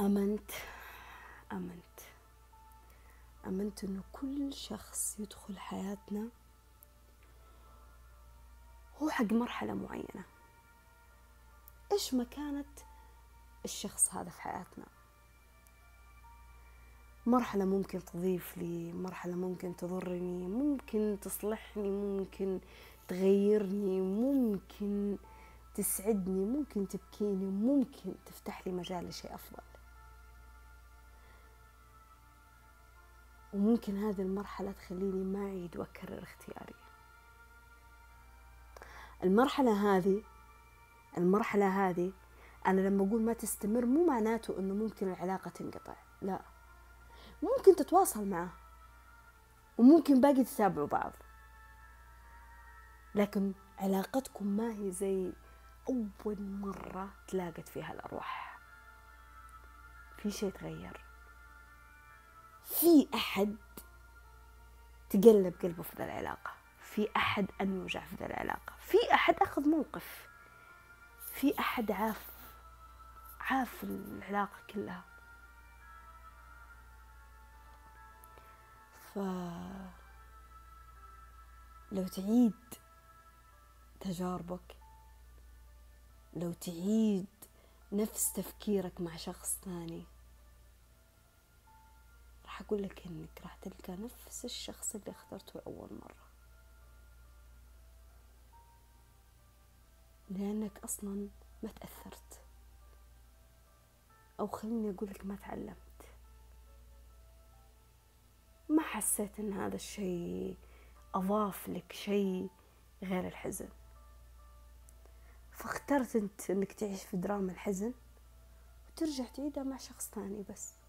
آمنت آمنت. آمنت انه كل شخص يدخل حياتنا هو حق مرحلة معينة. إيش ما كانت الشخص هذا في حياتنا؟ مرحلة ممكن تضيف لي مرحلة ممكن تضرني ممكن تصلحني ممكن تغيرني ممكن تسعدني ممكن تبكيني ممكن تفتح لي مجال لشيء أفضل. وممكن هذه المرحلة تخليني ما أعيد وأكرر اختياري. المرحلة هذه المرحلة هذه أنا لما أقول ما تستمر مو معناته أنه ممكن العلاقة تنقطع لا. ممكن تتواصل معه وممكن باقي تتابعوا بعض. لكن علاقتكم ما هي زي أول مرة تلاقت فيها الأرواح. في شيء تغير في أحد تقلب قلبه في ذا العلاقة. في أحد أن يوجع في ذا العلاقة. في أحد أخذ موقف. في أحد عاف. عاف العلاقة كلها. ف لو تعيد تجاربك لو تعيد نفس تفكيرك مع شخص ثاني أقول لك إنك راح تلقى نفس الشخص اللي اخترته أول مرة. لأنك أصلا ما تأثرت. أو خليني أقول لك ما تعلمت. ما حسيت إن هذا الشيء أضاف لك شيء غير الحزن. فاخترت إنت إنك تعيش في دراما الحزن وترجع تعيدها مع شخص ثاني بس.